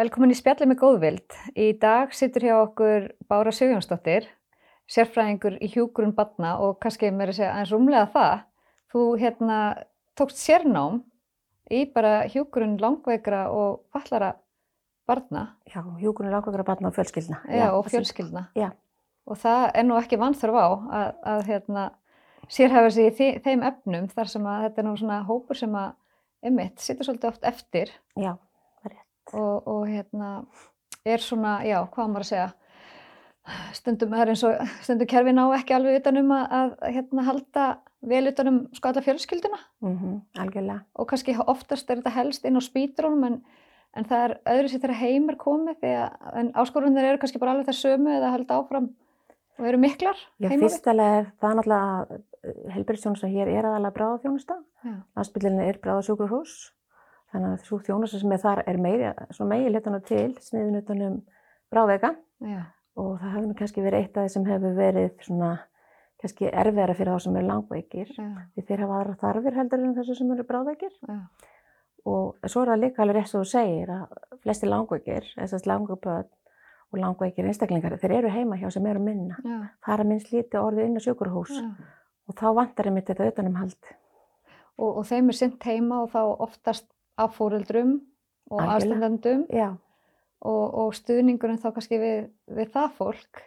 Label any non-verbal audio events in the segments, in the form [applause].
Velkomin í spjalli með góðvild. Í dag situr hjá okkur Bára Sigjónsdóttir, sérfræðingur í hjúgrun badna og kannski að segja aðeins rúmlega það. Þú hérna tókst sérnám í bara hjúgrun langveikra og fallara barna. Já, hjúgrun langveikra barna og fjölskyldna. Já, Já og fjölskyldna. Já. Og það er nú ekki vanþörf á að, að hérna, sérhæfa sig í þeim efnum þar sem að þetta er nú svona hópur sem að, emitt, situr svolítið oft eftir. Já og, og hérna er svona, já, hvað maður að segja? Stundum er eins og stundum kerfi ná ekki alveg utanum að, að hérna halda vel utanum sko alla fjölskylduna. Mm -hmm, algjörlega. Og kannski oftast er þetta helst inn á spítrónum en, en það er öðru sér þegar heimar komið því að áskorunir eru kannski bara alveg það sömu eða halda áfram og eru miklar Já, fyrstulega er það náttúrulega helbjörnsjónusta hér er aðalega bráðafjónusta landsbygðinni er bráðasjókurhús Þannig að svo þjónusta sem er þar er meiri, svona meiri letana til sniðin utanum bráðveika Já. og það hefur kannski verið eitt af því sem hefur verið svona kannski erfiðara fyrir þá sem eru langveikir Já. því þeir hafa aðra þarfir heldur en þessu sem eru bráðveikir Já. og svo er það líka alveg rétt sem þú segir að flesti langveikir, þessast langveikböð og langveikir einstaklingar, þeir eru heima hjá sem eru minna. Það er að minnst lítið orðið inn á sjökurhús og þá vantar einmitt þetta utanumhald. Og, og þeim er synd heima og þá oftast af fóreldrum og aðstendendum og, og stuðningurinn þá kannski við, við það fólk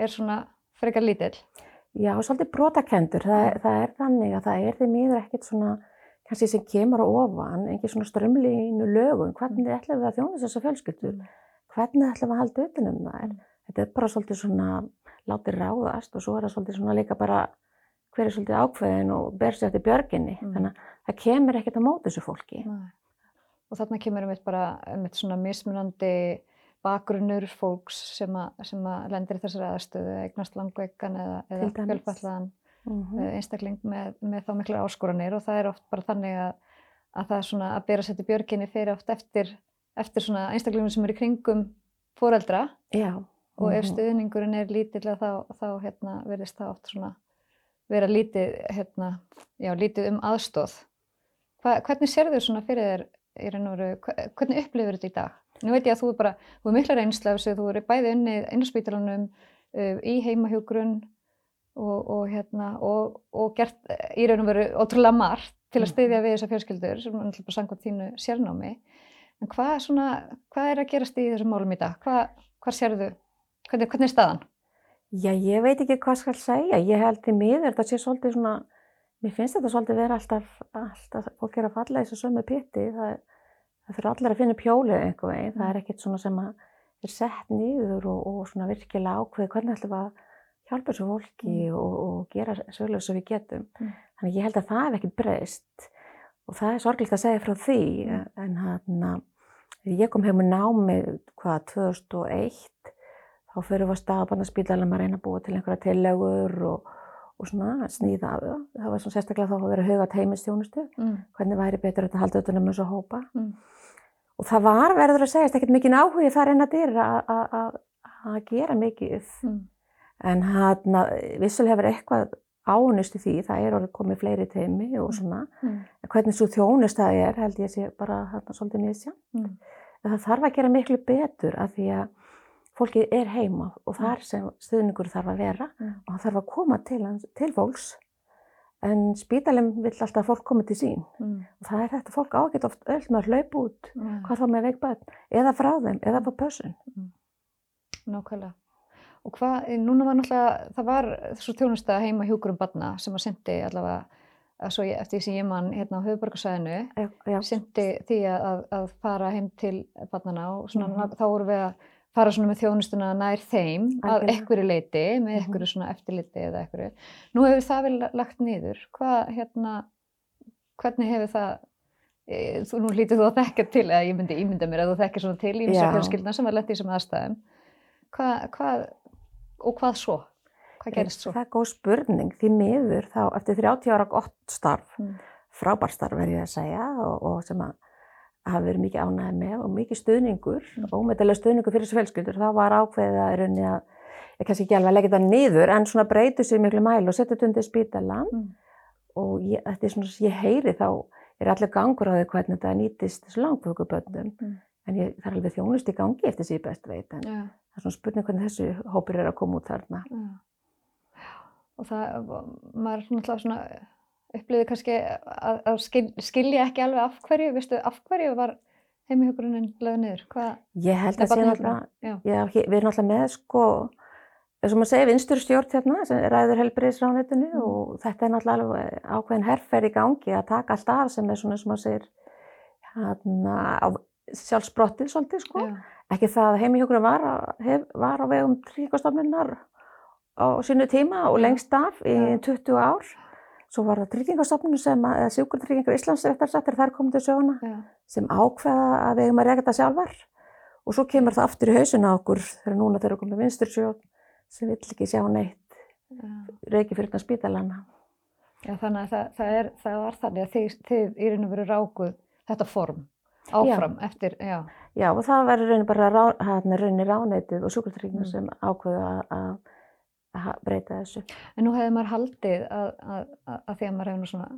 er svona frekar lítill. Já, svolítið brotakendur. Það, það er þannig að það er því miður ekkert svona kannski sem kemur á ofan, engin svona strömlínu hvernig mm. ætlum við að þjóna þessar fjölskyldur, mm. hvernig ætlum við að halda utan um það. Mm. Þetta er bara svolítið svona látið ráðast og svo er það svolítið svona líka bara hver er svolítið ákveðin og ber sér eftir björginni. Mm. Þannig að það kemur ekkert á mót þessu fólki. Nei og þarna kemur um eitt bara um eitt svona mismunandi bakgrunnur fólks sem að, sem að lendir í þessari aðstöðu, eignast langveikan eða, eða fjölfallaðan mm -hmm. einstakling með, með þá miklu áskoranir og það er oft bara þannig að, að það er svona að bera sér til björginni fyrir oft eftir, eftir svona einstaklingum sem eru í kringum foreldra Já. og ef mhm. stuðningurinn er lítill þá, þá hérna, verðist það oft svona vera lítið, hérna, já, lítið um aðstóð. Hva, hvernig sér þau svona fyrir þér í raun og veru, hvernig upplifir þetta í dag? Nú veit ég að þú er bara, þú er mikla reynsla þessu, þú eru bæði unnið einarspítalunum uh, í heimahjógrun og, og hérna og, og gert í raun og veru ótrúlega margt til að mm. styðja við þessar fjölskyldur sem er náttúrulega bara sangað þínu sérnámi en hvað svona, hvað er að gerast í þessum málum í dag? Hvað, hvað sérðu, hvernig, hvernig er staðan? Já, ég veit ekki hvað skal segja, ég held í miður, þetta sé svolítið svona Mér finnst þetta svolítið vera alltaf, alltaf fólk er að falla í þessu sömu pitti, það, það fyrir allir að finna pjólið einhver veginn, það er mm. ekkert svona sem er sett nýður og, og svona virkilega ákveð hvernig ætlum að hjálpa þessu fólki mm. og, og gera svolítið sem við getum. Mm. Þannig ég held að það hef ekkert breyst og það er sorgilegt að segja frá því en hann að ég kom heim og námi hvaða 2001 þá fyrir við að staða barnaspítalum að reyna að búa til einhverja tillögur og og svona snýða af það. Það var svona sérstaklega þá að vera huga teimistjónustu, mm. hvernig væri betur að halda auðvitað um þessu hópa. Mm. Og það var verður að segjast ekkert mikið áhugið þar en að dyr að gera mikið. Mm. En hann vissulega hefur eitthvað ánust í því, það er orðið komið fleiri teimi og mm. svona. Mm. Hvernig svo þjónust það er held ég sé bara þarna svolítið nýðsja. Mm. Það þarf að gera miklu betur af því að fólkið er heima og þar mm. sem stuðningur þarf að vera mm. og hann þarf að koma til, til fólks en spítalinn vil alltaf fólk koma til sín mm. og það er þetta fólk ágætt oft öll með að hlaupa út mm. hvað þá með veikbæðin eða frá þeim eða på pössun mm. Nákvæmlega og hvað, núna var náttúrulega það var þessu tjónusta heima hjúkurum barna sem að sendi allavega Svo ég, eftir því sem ég mann hérna á höfuborgarsæðinu syndi því að, að fara heim til barnana og svona, mm. þá voru við að fara svona með þjónustuna nær þeim að ekkurri leiti, með mhm. svona eftirliti eða ekkurri. Nú hefur það vel lagt niður. Hvað, hérna, hvernig hefur það, e, þú nú hlítið þú að þekka til, eða ég myndi ímynda mér að þú þekkir svona til í mjög fjölskyldna sem var lett í þessum aðstæðum. Hvað, hvað, og hvað svo? Hvað gerist svo? Það er góð spurning, því miður þá eftir 30 ára gott starf, mm. frábær starf verður ég að segja og, og sem að hafi verið mikið ánæði með og mikið stuðningur, mm. ómeðalega stuðningur fyrir þessu fjölskyldur. Það var ákveðið að er unni að, ég kannski ekki alveg að leggja þetta niður, en svona breytið sér miklu mælu og setja þetta undir spítalan mm. og ég, þetta er svona ég heyri þá er allir gangur á því hvernig þetta nýtist þessu langvöku bönnum. Mm. en ég, það er alveg þjónust í gangi eftir því best veit en Já. það er svona spurning hvernig þessu hópur er að koma út þarna. Já. Og það, maður náttúrulega svona upplýði kannski að, að skil, skilja ekki alveg af hverju, veistu, af hverju var heimihjókurunin lögð niður? Hvað? Ég held að sé barnahjálpina? náttúrulega, já, við erum náttúrulega með sko, eins og maður segir, vinstur stjórn hérna sem ræður helbriðisránitinu Mm. og þetta er náttúrulega ákveðin herrferð í gangi að taka allt af sem er svona eins og maður segir hérna á sjálfsbrottið svolítið sko. Já. Ekki það að heimihjókurinn var, var á vegum tryggingastofnunar á sínu tíma og lengst af í Já. 20 ár. Svo var það tryggingastofnun sem, að- eða sjúkurtryggingar Íslands þess þær komið til söguna Já. sem ákveða að við eigum að reyka þetta sjálfar og svo kemur það aftur í hausinu á okkur þegar núna þegar komið vinstur sjóð sem vill ekki sjá neitt Já. reyki fyrir þetta spítalana. Já, þannig að það, það, er, það var þannig að þið, þið í raun og veru rákuð þetta form áfram eftir, já, Já og það verður raunin bara rá, hérna, raunin ránetið og sjúkurtryggingar Mm. sem ákveða að, að, breyta þessu. en nú hefði maður haldið að, að, að, að því að maður nú svona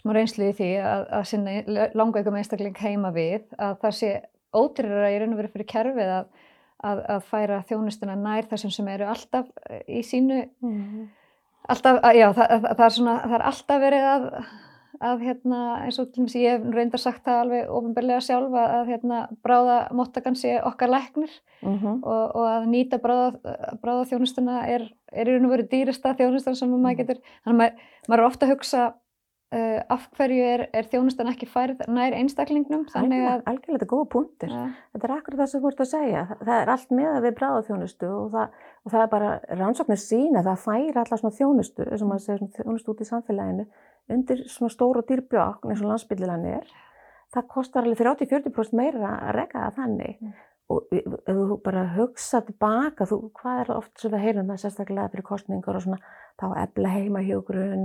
smá reynslu í því að, að sinna langveikum einstakling heima við að það sé ótrýrara í raun og veru fyrir kerfið að, að, að færa þjónustuna nær þessum sem eru alltaf í sínu Mm. alltaf, að- já, það, það, það er svona, það er alltaf verið að, að hérna, eins og til dæmis ég hef reyndar sagt það alveg ofinbarlega sjálf að, að hérna, bráða mottakan sé okkar læknir Mm -hmm. og, og að nýta bráða, bráða er, er í raun og veru dýrasta þjónustan sem maður getur, þannig að maður, maður er ofta að hugsa uh, af hverju er, er þjónustan ekki færð nær einstaklingnum, Algjörlega, að algjörlega, þetta er góða punktur. ja, Þetta er akkurat það sem þú ert að segja. Það, er allt með að við bráðaþjónustu og það, og það er bara rannsóknir sína það færa alla svona þjónustu, eins og maður segir svona þjónustu út í samfélaginu, undir svona stór og dýr bjókn eins og landsbyggilan er. Það kostar alveg 30-40% meira að reka það þannig. Mm. Og ef þú bara hugsa tilbaka, þú, hvað er oft sem við heyrum það sérstaklega fyrir kostningar og svona, þá efla heima hjógrun,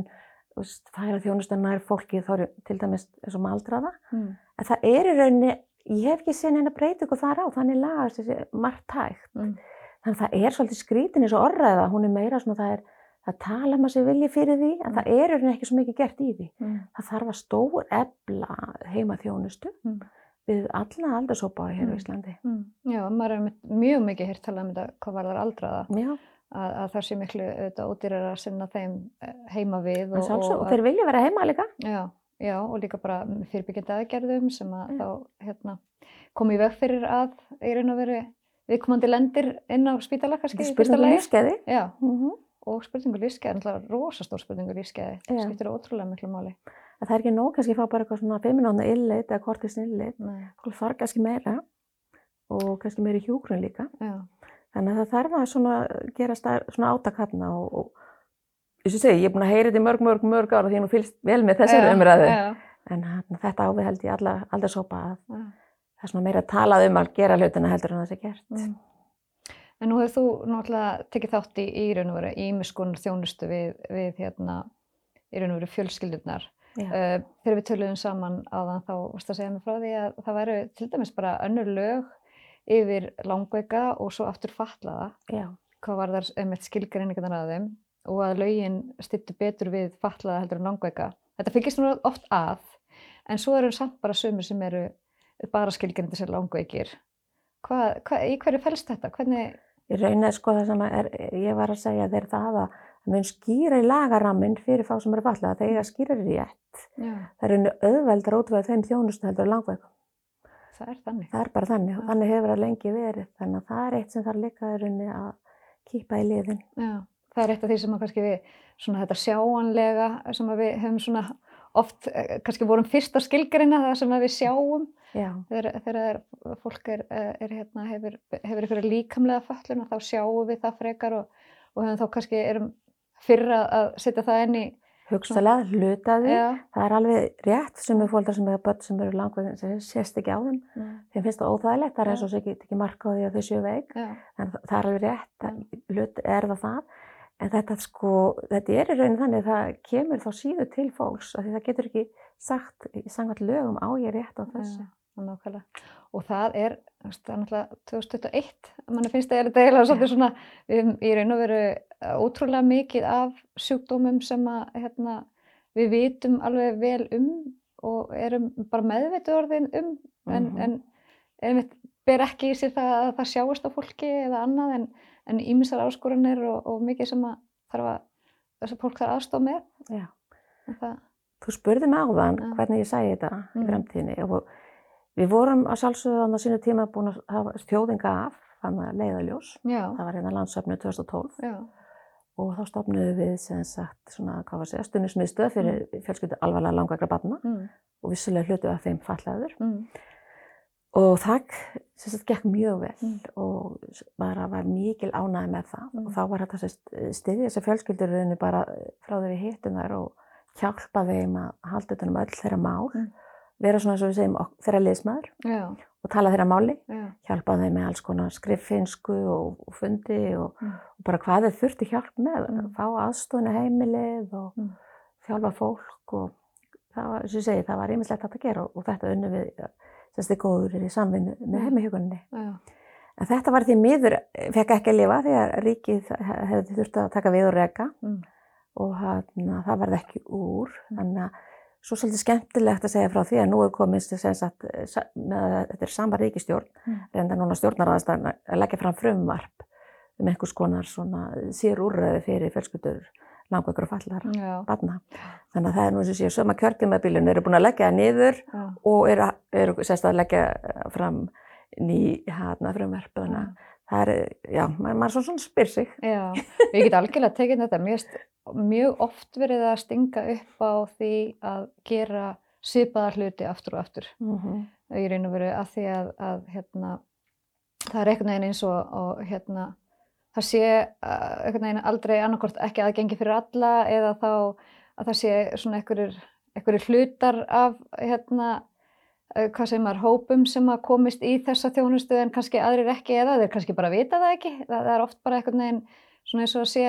færa þjónustan nær fólki, þá eru til dæmis eins og maldraða. mm, En það er í rauninni, ég hef ekki séð neina breytingu þar á, þannig lagast þessi margt hægt. mm, Þannig að það er svolítið skrítin eins og orðræða, hún er meira svona, það er, það tala maður sér vilji fyrir því, en Mm. það er rauninni ekki svo mikið gert í því. mm, Það þarf að stór ebla heima þjónustu mm, við alla aldershópa hér á Mm. Íslandi. mm. Já, maður er mjög mikið hér talað um þetta hvað var þar aldraða að, að það sé miklu auðvitað ódýrar að sinna þeim eh, heima við og, og, og, þeir vilja vera heima líka. já, já, og líka bara fyrirbyggjandi aðgerðum sem að Já. þá hérna, komi í veg fyrir að í raun og veru viðkomandi lendir inn á spítala kannski er og spurningur lífskeiði, náttúrulega rosastór spurningur lífskeiði, það Já. skiptir ótrúlega miklu máli. Það er ekki nóg kannski að fá bara eitthvað svona 5 minúna illit eða kortis illit. Það þarf kannski meira og kannski meiri hjúgrun líka. já, Þannig að það þarf að svona gera svona átakarna og, og eins og segi, ég er búin að heyra þetta í mörg, mörg, mörg ára því ég nú fylgst vel með þessari Já, umræðu. En þetta ávið held ég alla, aldrei sopa að það er svona meira talað um að gera hlutina heldur en það sé gert. Mm. En nú hefur þú náttúrulega tekið þátt í, í raun og veru ímiskunar þjónustu við, við hérna, í raun og veru fjölskyldurnar. Já. Uh, þegar við töluðum saman áðan þá varst að segja mig frá því að það væru til dæmis bara önnur lög yfir langveika og svo aftur fatlaða. Já. Hvað var þar einmitt skilgreiningarnar að þeim og að lögin styrtu betur við fatlaða heldur en langveika. Þetta fylgist nú oft að en svo eru samt bara sömur sem eru bara skilgreiningar sem langveikir. Hvað, hvað, í hverju fælst þetta? Hvernig, Ég raunaði sko það sem er, ég var að segja þeir það að það mun skýra í lagaraminn fyrir þá sem eru fallað, þeir eiga skýra í rétt. já, Það er rauninu auðveldar útveð þeim þjónustu heldur en langveikum. það er þannig. Það er bara þannig og þannig hefur það lengi verið. Þannig að það er eitt sem þarf líka rauninni að kýpa í liðin. Já, það er eitt af því sem að kannski við, svona þetta sjáanlega sem að við höfum svona oft, eh, kannski vorum fyrst að skilgreina það sem að við sjáum Já. þegar, þegar fólk er, er hérna, hefur, hefur ykkur líkamlega föllun og þá sjáum við það frekar og, og höfum þá kannski erum fyrra að setja það inn í Hugsalega, hlutaði. Já, Það er alveg rétt sem er fólkdrar sem hefur börn sem eru langveikin sem sést ekki á þeim. mm, Þeim finnst það óþægilegt, það er eins og þess ekki, ekki marka á því að þau séu veik. já, En það er alveg rétt, hlut er það það. En þetta sko, þetta er í raunin þannig að það kemur þá síður til fólks af því það getur ekki sagt í sangvært lögum á ég rétt á þessu. nákvæmlega. Og það er, það er náttúrulega 2021, manni finnst það er þetta eiginlega svolítið svona, um, í raun og veru uh, ótrúlega mikið af sjúkdómum sem að, hérna, við vitum alveg vel um og erum bara meðveitu orðin um, en, Mhm. en einmitt ber ekki í sér það að það sjáist á fólki eða annað en, en ímisar áskoranir og, og mikið sem að þarf að þess að fólk þarf aðstof með. Já. Það... Þú spurði mig á þann ja. hvernig ég sæði þetta mm. í fremtíðinni og við vorum að sjálfsögðan á sínu tíma búin að hafa þjóðinga af, þannig að leiðaljós. Já. Það var hérna landsöfnu 2012. Já og þá stopnuðu við sem sagt svona, hvað var það, stundismiðstöð fyrir mm. fjölskyldu alvarlega langvægra barna mm. og vissulega hlutu að þeim fallaður mm. Og það sagt gekk mjög vel mm. og bara var mikil ánæði með það mm. og þá var þetta stiðið þessi fjölskyldur bara frá því við hittum þær og hjálpa þeim að halda þetta um öll þeirra mál mm. vera svona eins og við segjum þeirra liðsmaður Já og tala þeirra máli, Já. hjálpa þeim með alls konar skriffinsku og, og fundi og, mm. og bara hvað þeir þurfti hjálp með, mm. fá aðstofna heimilið og mm. þjálfa fólk og það var, sem ég segi, það var ímislegt að gera og, og þetta unnu við, þið góður er í samvinnu með heimihjögunni. En þetta var því miður, fekk ekki að lifa því að ríkið hefði þurfti að taka við og reyka mm. og hana, það varði ekki úr, mm. þannig að Svo svolítið skemmtilegt að segja frá því að nú er komist sagt, með þetta er sama ríkistjórn, mm. reynda núna stjórnarraðastan að leggja fram frumvarp um einhvers konar sír úrraði fyrir fjölskyldur langveikur og fallar barna. Þannig að það er nú sem sé, söma kjörgjumabílun eru búin að leggja það niður Já. og eru, eru sérst að leggja fram ný frumvarp. Þannig að það er, já, maður svona spyr sig. Já, við getum algjörlega tekið þetta mjög mjög oft verið að stinga upp á því að gera svipaðar hluti aftur og aftur mm -hmm. raun og veru að því að, að hérna, það er einhvern veginn eins og, og hérna, það sé uh, einhvern veginn aldrei annarkort ekki aðgengi fyrir alla eða þá að það sé svona einhverjir hlutar af hérna, uh, hvað segir maður, hópum sem að komist í þessa þjónustu en kannski aðrir ekki eða þeir kannski bara vita það ekki það, það er oft bara einhvern veginn svona eins og að sé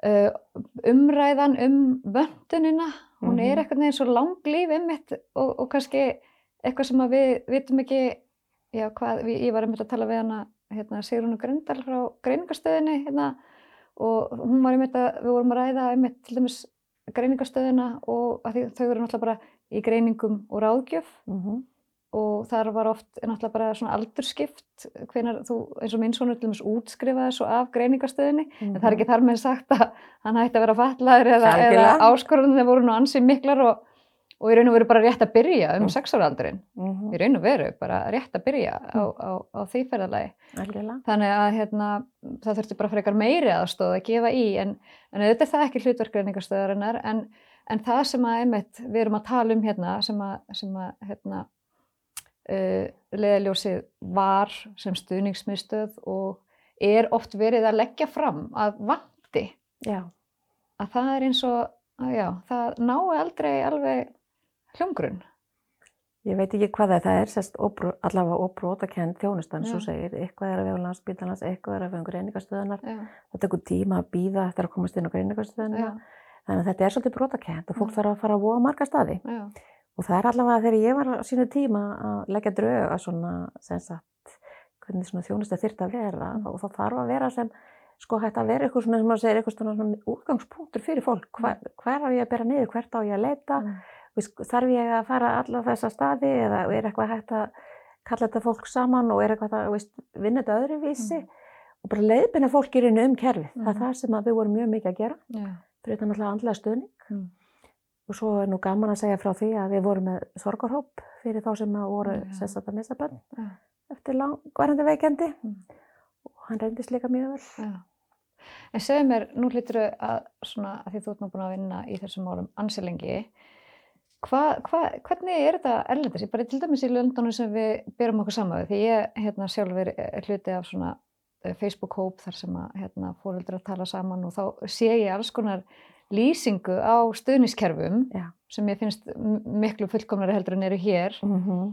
Uh, umræðan um vöndunina, hún mm -hmm. er mhm. eitthvað neins svo langlýf einmitt og, og kannski eitthvað sem við vitum ekki, já hvað, við, ég var einmitt að tala við hana hérna, Sigrunu Gröndal frá greiningarstöðinni hérna, og hún var einmitt að, við vorum að ræða einmitt til dæmis greiningarstöðina og þau eru náttúrulega bara í greiningum og ráðgjöf. Mm -hmm og þar var oft náttúrulega bara svona aldurskipt hvenar þú eins og minn svona til dæmis útskrifaði svo af greiningastöðinni mm -hmm. en það er ekki þar með sagt að hann hætti að vera fallaður eða, eða áskorðunni voru nú ansið miklar og, og í raun og veru bara rétt að byrja um sexáraldurinn mm -hmm. í raun og veru bara rétt að byrja á, mm. á, á því ferðalagi þannig að hérna, það þurfti bara frekar meiri aðstóð að gefa í en, en þetta er það ekki hlutverk greiningastöðarinnar en, en það sem að einmitt við erum að tala um hérna sem að, sem að hérna, uh, leðaljósið var sem stuðningsmiðstöð og er oft verið að leggja fram að vandi já. að það er eins og að já, það nái aldrei alveg hljóngrunn Ég veit ekki hvað það er, er óbrú, allavega óbrótakend þjónustan, svo segir, eitthvað er að vega landsbítalans, eitthvað er að vega greiningarstöðunar, það tekur tíma að býða eftir að komast inn á greiningarstöðunar, þannig að þetta er svolítið brótakend og fólk þarf að fara að voða marga staði. Já. Og það er allavega þegar ég var á sínu tíma að leggja drög að svona, sagt, hvernig svona þjónustu þurft að vera mm. og það þarf að vera sem, sko hægt að vera eitthvað svona, sem maður segir, eitthvað svona, svona útgangspunktur fyrir fólk. Hver, mm. hver á ég að bera niður, hvert á ég að leita, mm. Þarf ég að fara alla þessa staði eða er eitthvað hægt að kalla þetta fólk saman og er eitthvað að veist, vinna þetta öðruvísi mm. og bara leiðbina fólkirinn um kerfið. Það er mm. það sem við vorum mjög mikið að gera, yeah. fyrir þetta náttúrulega andlega stöðning. Mm. Og svo er nú gaman að segja frá því að við vorum með sorgarhóp fyrir þá sem voru ja. sérstaklega missa bönn ja. eftir langvarandi veikendi mm. og hann reyndist líka mjög vel. En segð mér, nú hlýttur að, svona, að því þú ert nú búin að vinna í þessum málum ansilengi, hva, hva, hvernig er þetta erlendis? Ég bara til dæmis í löndunum sem við byrjum okkur saman því ég hérna, sjálfur er hluti af svona eh, Facebook-hóp þar sem að hérna, fóröldur að tala saman og þá sé ég alls konar lýsingu á stuðniskerfum Já. sem ég finnst miklu fullkomnari heldur en eru hér mm -hmm.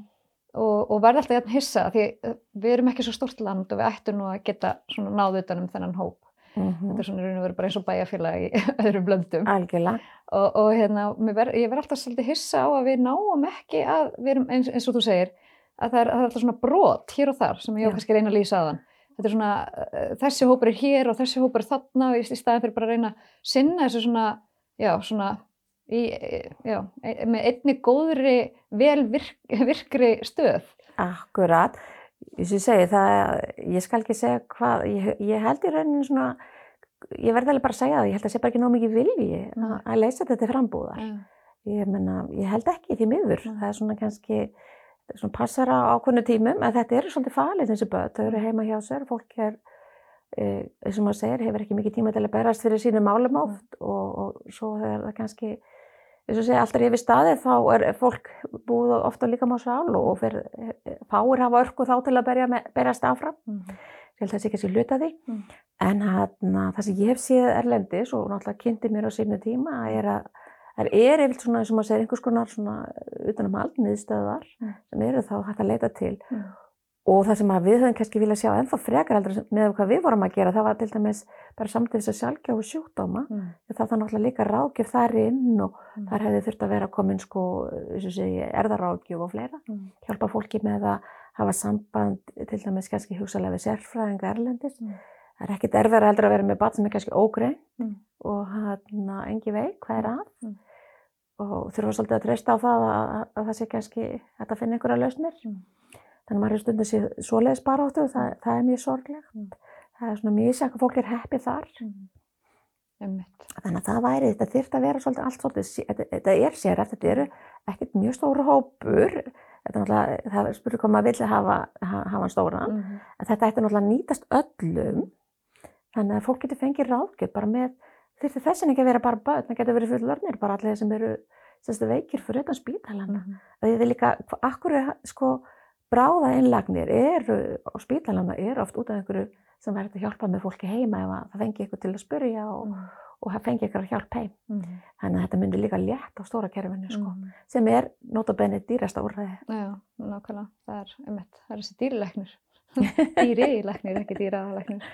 og, og verði alltaf jætn hissa því eh, við erum ekki svo stort land og við ættum nú að geta náðu utanum þennan hóp mm -hmm. þetta er svona raun og veru bara eins og bæjarfélag í [laughs] öðrum blöndum og, og hérna, ver, ég verði alltaf svolítið hissa á að við náum ekki að við erum eins, eins og þú segir að það er, það er alltaf svona brot hér og þar sem ég kannski reyna að lýsa aðan þetta er svona, uh, þessi hópur er hér og þessi hópur er þarna í, í staðin fyrir bara að reyna að sinna þessu svona, já, svona, í, já, með einni góðri, vel virk, virkri stöð. Akkurat, eins og ég segi það, ég skal ekki segja hvað, ég, ég held í rauninu svona, ég verði alveg bara að segja það, ég held að sé bara ekki nóg mikið vilji að, að leysa þetta frambúðar. Ég, menna, ég held ekki því miður, mm. það er svona kannski, svona passar á ákveðnu tímum, en þetta eru svolítið falið þessi börn, þau eru heima hjá sér, fólk er, eins og maður segir, hefur ekki mikið tíma til að berast fyrir sínu málum oft og, og svo er það kannski, eins og segja, alltaf yfir staðið þá er fólk búið ofta líka má sál og fyrir, fáir hafa örku þá til að berja, berjast áfram. Mm. Ég held að það sé ekki að sé hluta því. Mm. En hana, það sem ég hef séð erlendis og náttúrulega kynnti mér á sínu tíma er að það er yfir svona, eins og maður segir, einhvers konar svona utanum aldniðstöðar mm. sem eru þá hægt að leita til. Mm. Og það sem við höfum kannski viljað sjá ennþá frekar heldur með hvað við vorum að gera, það var til dæmis bara samtíðis að sjálfgjáðu sjúkdóma. Mm. Það var náttúrulega líka rákjöf þar inn og mm. þar hefði þurft að vera komin sko, erðarákjöf og fleira. Mm. Hjálpa fólki með að hafa samband til dæmis kannski hugsalega við sérfræðinga erlendis. Mm. Það er ekkit erfæra heldur að vera með bat sem er kannski ógrein mm. og hann engi veik hvað er að. Mm. Og þurfa svolítið að treysta á það að, að það sé kannski að það finna einhverja lausnir. Þannig að maður er stundin sér svoleiðis bara áttu og það, það er mjög sorglegt. Mm. Það er svona mjög sér að fólk er heppið þar. Mm. Þannig að það væri, þetta þurft að vera svolítið allt svolítið, þetta, er sér eftir, þetta eru ekkert mjög stóru hópur, þetta er það spurður hvað maður vilja hafa, hafa hann stóran, mm -hmm. að þetta ætti náttúrulega nýtast öllum, þannig að fólk getur fengið ráðgjöf bara með, þurfti þessin ekki að vera bara börn, það getur verið fullornir, bara allir sem eru veikir fyrir utan spítalana. Mm -hmm. Það er líka, akkur er sko, bráða innlagnir eru á spítalana eru oft út af einhverju sem verður að hjálpa með fólki heima ef það fengi ykkur til að spurja og, mm. Og fengi ykkur að hjálpa heim. Mm. Þannig að þetta myndir líka létt á stóra kerfinu sko, mm. sem er notabenni dýrasta úrræði. Já, nákvæmlega. Það er, einmitt, það er þessi [laughs] dýrilegnir. Dýrilegnir, ekki dýraðalegnir.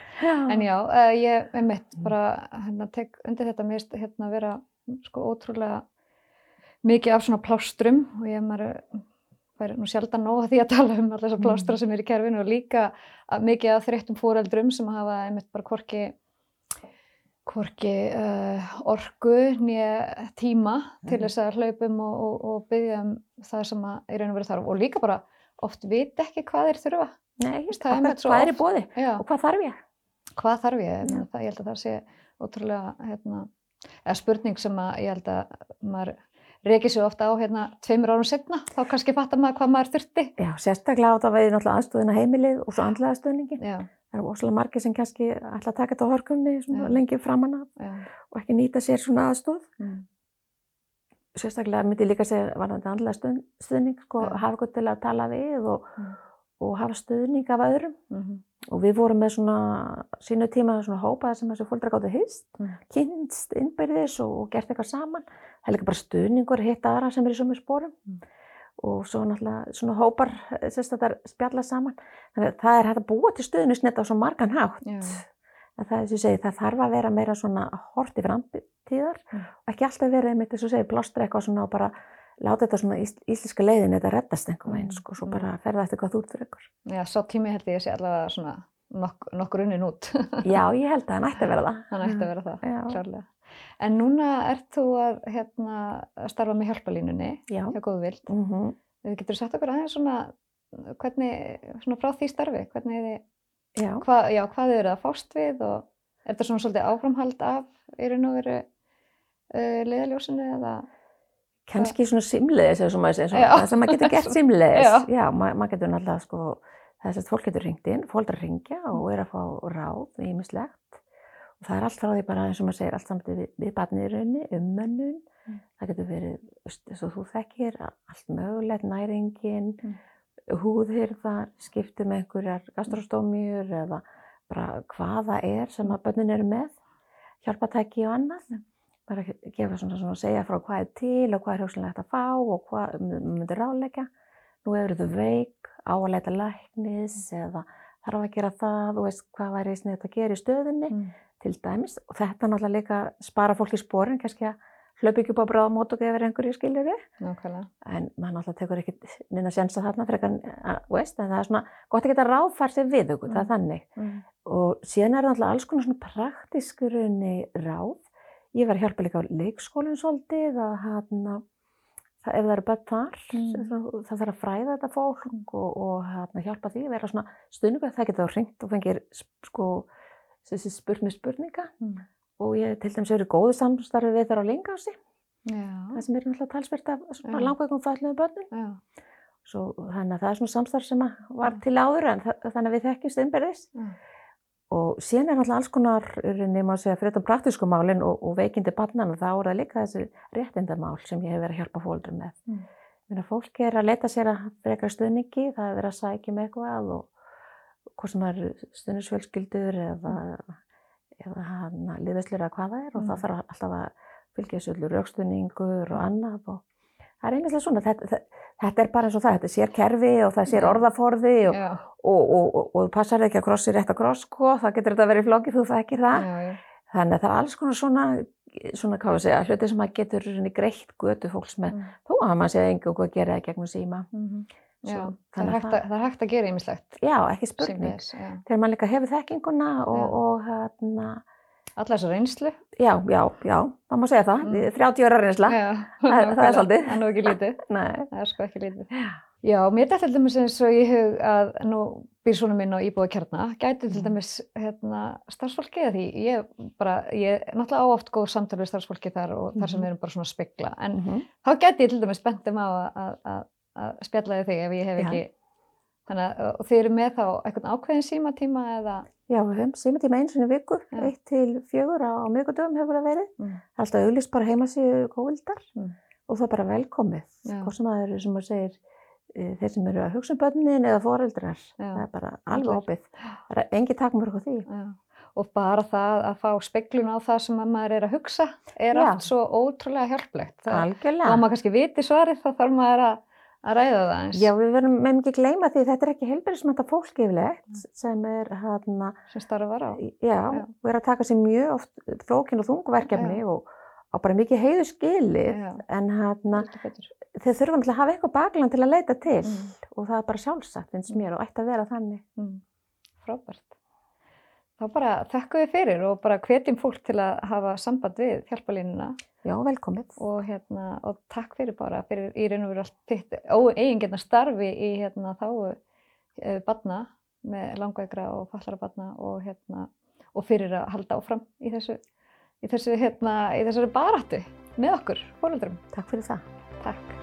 En já, uh, ég, einmitt, bara hérna, tek undir þetta mist hérna vera sko ótrúlega mikið af svona plástrum og ég maður er nú sjaldan nóga því að tala um allar þessar mm. plástra sem er í kerfinu og líka mikið af þreyttum fóreldrum sem hafa einmitt bara korki korki uh, orgu nýja tíma til mm. þess að hlaupum og, og, og byggja um það sem er raun og verið þarf og líka bara oft vit ekki hvað þeir þurfa Nei, hvað, hvað er í bóði og hvað þarf ég? Hvað þarf ég? ég, það, ég held að það sé ótrúlega hérna, spurning sem að ég held að maður reykir sér ofta á hérna tveimur árum setna, þá kannski fattar maður hvað maður þurfti. Já, sérstaklega á það veið náttúrulega aðstöðina heimilið og svo andlega aðstöðningi. Það eru óslulega margir sem kannski ætla að taka þetta á hörkunni lengi framann af og ekki nýta sér svona aðstöð. Mm. Sérstaklega myndi ég líka segja var þetta andlega stöðning, sko, hafa eitthvað til að tala við og, og hafa stöðning af öðrum. Mm -hmm. Og við vorum með svona sínu tíma svona hópað sem þessu fólkdra gáttu hýst, mm. kynst innbyrðis og gert eitthvað saman það er líka bara stuðningur hitt aðra sem er í sömu spórum mm. Og svo náttúrulega svona hópar sérstaklega spjalla saman þannig að það er hægt að búa til stuðnisnett á svo margan hátt það er segja það þarf að vera meira svona hort í framtíðar mm. og ekki alltaf vera einmitt þess að segja blástra eitthvað svona og bara láta þetta svona ísliska leiðin þetta reddast einhver veginn sko, svo mm. bara ferða eftir hvað þú ert fyrir ykkur. Já, svo tími held ég að sé allavega svona nokk, nokkur unnin út. Já, ég held að það nætti að vera það. Það nætti að vera það, klárlega. En núna ert þú að, hérna, að starfa með hjálpalínunni hjá Góðvild. Mm -hmm. Getur þú sagt okkur aðeins svona, hvernig, svona frá því starfi, hvernig þið, já. Hva, já, hvað eru að fást við og er þetta svona svolítið áframhald af raun og veru uh, leiðaljósinu eða? Kannski svona simleðis eða svona, það sem maður getur gert simleðis. [laughs] Já, já maður mað getur náttúrulega sko, þess að fólk getur ringt inn, fólk er að ringja og er að fá ráð, ímislegt Og það er allt frá því bara eins og maður segir allt samt við, við barnið í rauninni, ummönnun, mm. það getur verið, eins og þú þekkir, allt mögulegt, næringin, mm. húðhyrðar, skiptum með einhverjar gastrostómjur eða bara hvaða er sem að börnin eru með, hjálpatæki og annað. Mm. Bara gefa svona svona að segja frá hvað er til og hvað er hugsanlegt að fá og hvað myndir ráleika. Nú eru þau veik, á að leita læknis eða þarf að gera það og veist hvað væri snett að gera í stöðunni. Mm til dæmis og þetta náttúrulega líka spara fólk í spórin, kannski að hlaupa ekki upp á bráðamót og gefa einhverju við en maður náttúrulega tekur ekki neina sjensa þarna fyrir að, veist, en það er svona gott að geta ráðfært sér við okkur, mm. það er mm. þannig mm. og síðan er náttúrulega alls konar svona praktiskurunni ráð ég var að hjálpa líka á leikskólinn svolítið að hana það, ef það eru börn þar, mm. það þarf að fræða þetta fólk og, og hérna, hjálpa því að vera svona stundum, það getur þá hringt og fengir sko, spurt með spurninga mm. og ég til dæmis eru góðu samstarfi við þar á Lingási, það sem er náttúrulega talsverkt af langveikum fælluðu börnum. Svo, þannig að það er svona samstarf sem var til áður en þannig að við þekkjumst innberðis. Og síðan er náttúrulega alls konar, nema að segja, fyrir þetta praktísku málinn og, og veikindi barnana, þá er það líka þessi réttindamál sem ég hef verið að hjálpa fólkur með. Mm. Að fólk er að leita sér að breyka stuðningi, það er verið að sækja með eitthvað og hvort sem það eru stuðnisfjölskyldur eða, eða hana, liðveslur eða hvað það er og mm. það þarf alltaf að fylgja þessu öllu raukstuðningur og annað og það er einmitt svona, þetta, þetta er bara eins og það, þetta sér kerfi og það sér orðaforði og, og, og, og þú passar ekki að krossi rétt að kross, sko, það getur þetta að vera í flóki, þú þekkir það. Já, já. Þannig að það er alls konar svona, svona, hvað við segja, hluti sem maður getur greitt götu fólks með, mm. þó að maður segja enga okkur að gera það gegnum síma. Mm -hmm. Já, Svo, það, er að, það er hægt að gera ímislegt. Já, ekki spurning. Þegar maður líka hefur þekkinguna og hérna, Alla þessar reynslu? Já, já, já, það má segja það. Mm. 30 ára reynsla, já, það, [laughs] það er svolítið. Það er nú ekki lítið. [laughs] Nei. Það er sko ekki lítið. Já, mér er til dæmis eins og ég hug að nú býr svona minn og íbúið kjarna, gæti til mm. dæmis hérna, starfsfólki eða því ég bara, ég er náttúrulega áoft góð samtal við starfsfólki þar og þar sem við erum bara svona að spegla, en mm -hmm. þá gæti ég til dæmis bendum á að, að, að spjalla þig ef ég hef ekki, þannig að þið eru með þá eitthvað ákveðin símatíma eða Já, við höfum símatíma eins og einu viku, ja. eitt til fjögur á miðgudöfum hefur það verið. Mm. Það alltaf auglist bara heimasíðu kóvildar mm. og það er bara velkomið. Hvort sem það eru, sem maður segir, e, þeir sem eru að hugsa um bönnin eða foreldrar. Ja. Það er bara alveg opið. Það er engi takmörg á því. Og bara það að fá speklun á það sem maður er að hugsa er allt svo ótrúlega hjálplegt. Algjörlega. Og maður kannski viti svarið þá þarf maður að að ræða það eins. Já, við verðum með mikið gleyma því þetta er ekki heilbærismænta fólk yfirlegt mm. sem er hérna... Sem starfar á. Já, já. við erum að taka sér mjög oft flókin og þungverkefni og, og bara mikið heiðu skilið en hérna þeir þurfa náttúrulega að hafa eitthvað bakland til að leita til mm. og það er bara sjálfsagt finnst mér og ætti að vera þannig. Mm. Frábært. Þá bara þakku við fyrir og bara hvetjum fólk til að hafa samband við hjálpalínuna. Já, velkomið. Og, hérna, og takk fyrir bara, fyrir í raun og veru allt þitt óeigingetna starfi í hérna, þáu e, eh, badna með langveikra og fallara badna og, hérna, og fyrir að halda áfram í þessu, í þessu, hérna, í þessari baratu með okkur, fólöldurum. Takk fyrir það. Takk.